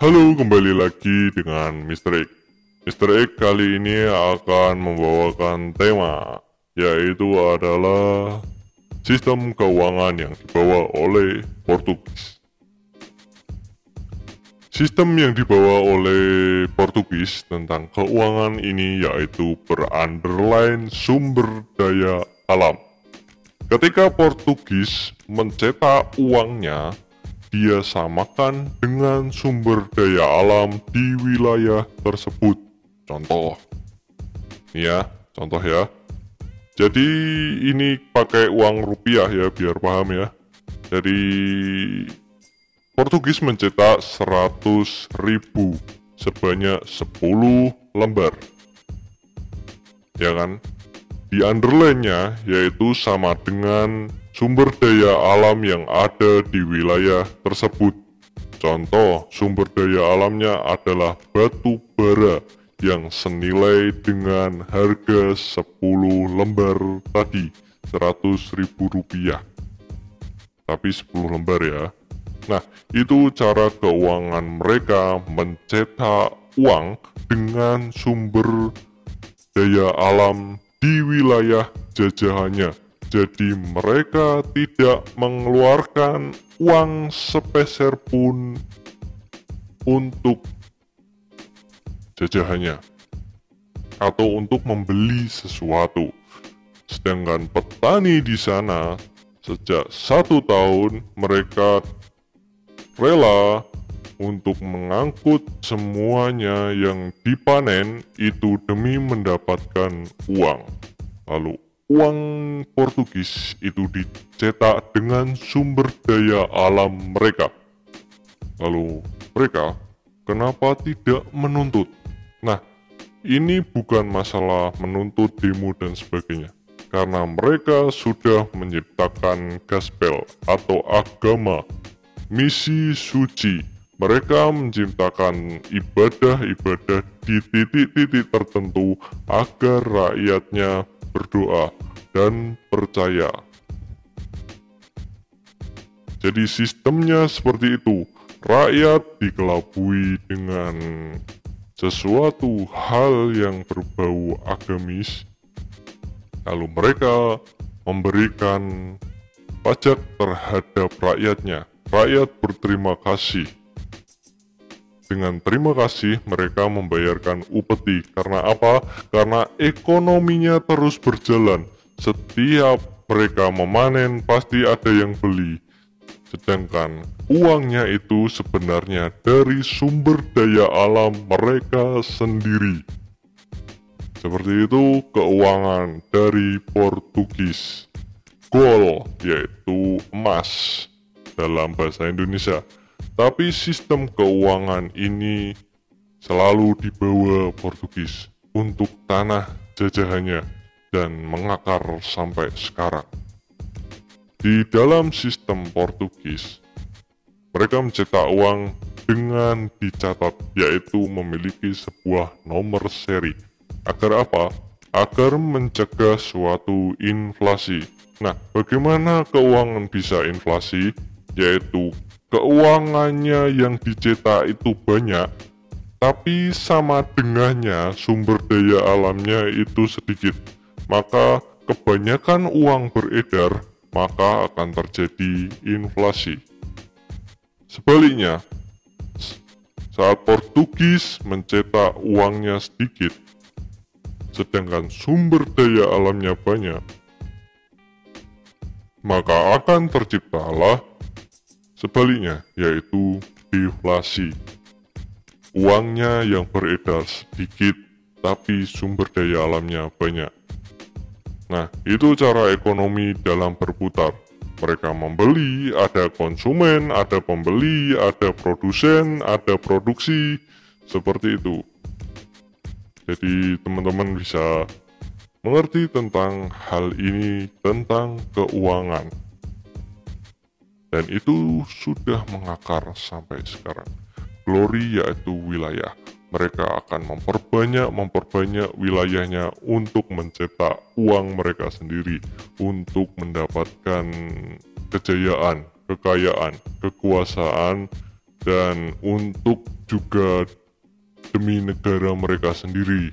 Halo, kembali lagi dengan Mr. X. Mr. X kali ini akan membawakan tema, yaitu adalah sistem keuangan yang dibawa oleh Portugis. Sistem yang dibawa oleh Portugis tentang keuangan ini yaitu berunderline sumber daya alam. Ketika Portugis mencetak uangnya dia samakan dengan sumber daya alam di wilayah tersebut. Contoh, ya, contoh ya. Jadi ini pakai uang rupiah ya, biar paham ya. Jadi Portugis mencetak 100 ribu sebanyak 10 lembar. Ya kan? Di underline-nya yaitu sama dengan sumber daya alam yang ada di wilayah tersebut. Contoh, sumber daya alamnya adalah batu bara yang senilai dengan harga 10 lembar tadi, 100 ribu rupiah. Tapi 10 lembar ya. Nah, itu cara keuangan mereka mencetak uang dengan sumber daya alam di wilayah jajahannya jadi mereka tidak mengeluarkan uang sepeser pun untuk jajahannya atau untuk membeli sesuatu. Sedangkan petani di sana sejak satu tahun mereka rela untuk mengangkut semuanya yang dipanen itu demi mendapatkan uang. Lalu uang Portugis itu dicetak dengan sumber daya alam mereka. Lalu mereka kenapa tidak menuntut? Nah, ini bukan masalah menuntut demo dan sebagainya. Karena mereka sudah menciptakan gospel atau agama, misi suci. Mereka menciptakan ibadah-ibadah di titik-titik tertentu agar rakyatnya berdoa, dan percaya. Jadi sistemnya seperti itu. Rakyat dikelabui dengan sesuatu hal yang berbau agamis. Lalu mereka memberikan pajak terhadap rakyatnya. Rakyat berterima kasih dengan terima kasih mereka membayarkan upeti. Karena apa? Karena ekonominya terus berjalan. Setiap mereka memanen pasti ada yang beli. Sedangkan uangnya itu sebenarnya dari sumber daya alam mereka sendiri. Seperti itu keuangan dari Portugis. Gold yaitu emas dalam bahasa Indonesia. Tapi sistem keuangan ini selalu dibawa Portugis untuk tanah jajahannya dan mengakar sampai sekarang. Di dalam sistem Portugis, mereka mencetak uang dengan dicatat yaitu memiliki sebuah nomor seri. Agar apa? Agar mencegah suatu inflasi. Nah, bagaimana keuangan bisa inflasi? Yaitu keuangannya yang dicetak itu banyak, tapi sama dengannya sumber daya alamnya itu sedikit, maka kebanyakan uang beredar, maka akan terjadi inflasi. Sebaliknya, saat Portugis mencetak uangnya sedikit, sedangkan sumber daya alamnya banyak, maka akan terciptalah Sebaliknya, yaitu deflasi. Uangnya yang beredar sedikit, tapi sumber daya alamnya banyak. Nah, itu cara ekonomi dalam berputar. Mereka membeli, ada konsumen, ada pembeli, ada produsen, ada produksi, seperti itu. Jadi teman-teman bisa mengerti tentang hal ini, tentang keuangan dan itu sudah mengakar sampai sekarang. Glory yaitu wilayah. Mereka akan memperbanyak memperbanyak wilayahnya untuk mencetak uang mereka sendiri untuk mendapatkan kejayaan, kekayaan, kekuasaan dan untuk juga demi negara mereka sendiri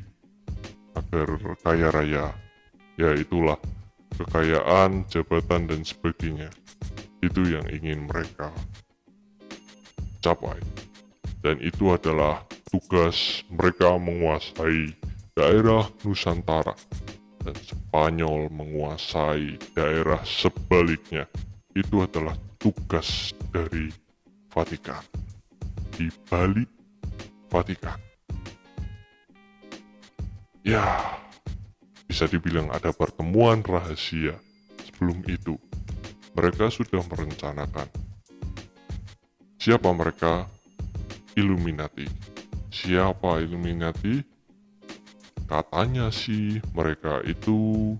agar kaya raya. Ya itulah kekayaan jabatan dan sebagainya. Itu yang ingin mereka capai. Dan itu adalah tugas mereka menguasai daerah Nusantara dan Spanyol menguasai daerah sebaliknya. Itu adalah tugas dari Vatikan. Di balik Vatikan. Ya bisa dibilang ada pertemuan rahasia. Sebelum itu mereka sudah merencanakan siapa mereka Illuminati siapa Illuminati katanya sih mereka itu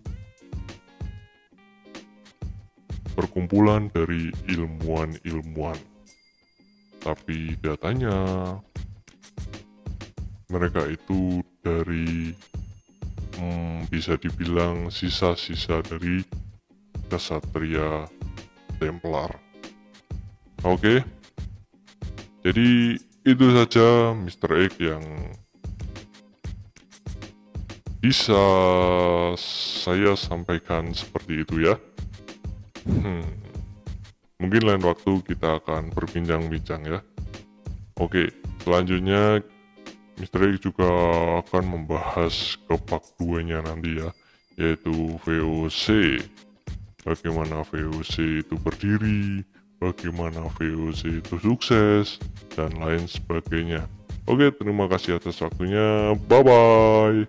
perkumpulan dari ilmuwan-ilmuwan. Tapi datanya mereka itu dari hmm, bisa dibilang sisa-sisa dari kesatria Templar. Oke? Jadi itu saja Mr. X yang bisa saya sampaikan seperti itu ya. Hmm. Mungkin lain waktu kita akan berbincang-bincang ya. Oke, selanjutnya Mr. X juga akan membahas ke 2-nya nanti ya, yaitu VOC. Bagaimana VOC itu berdiri, bagaimana VOC itu sukses, dan lain sebagainya. Oke, terima kasih atas waktunya. Bye-bye.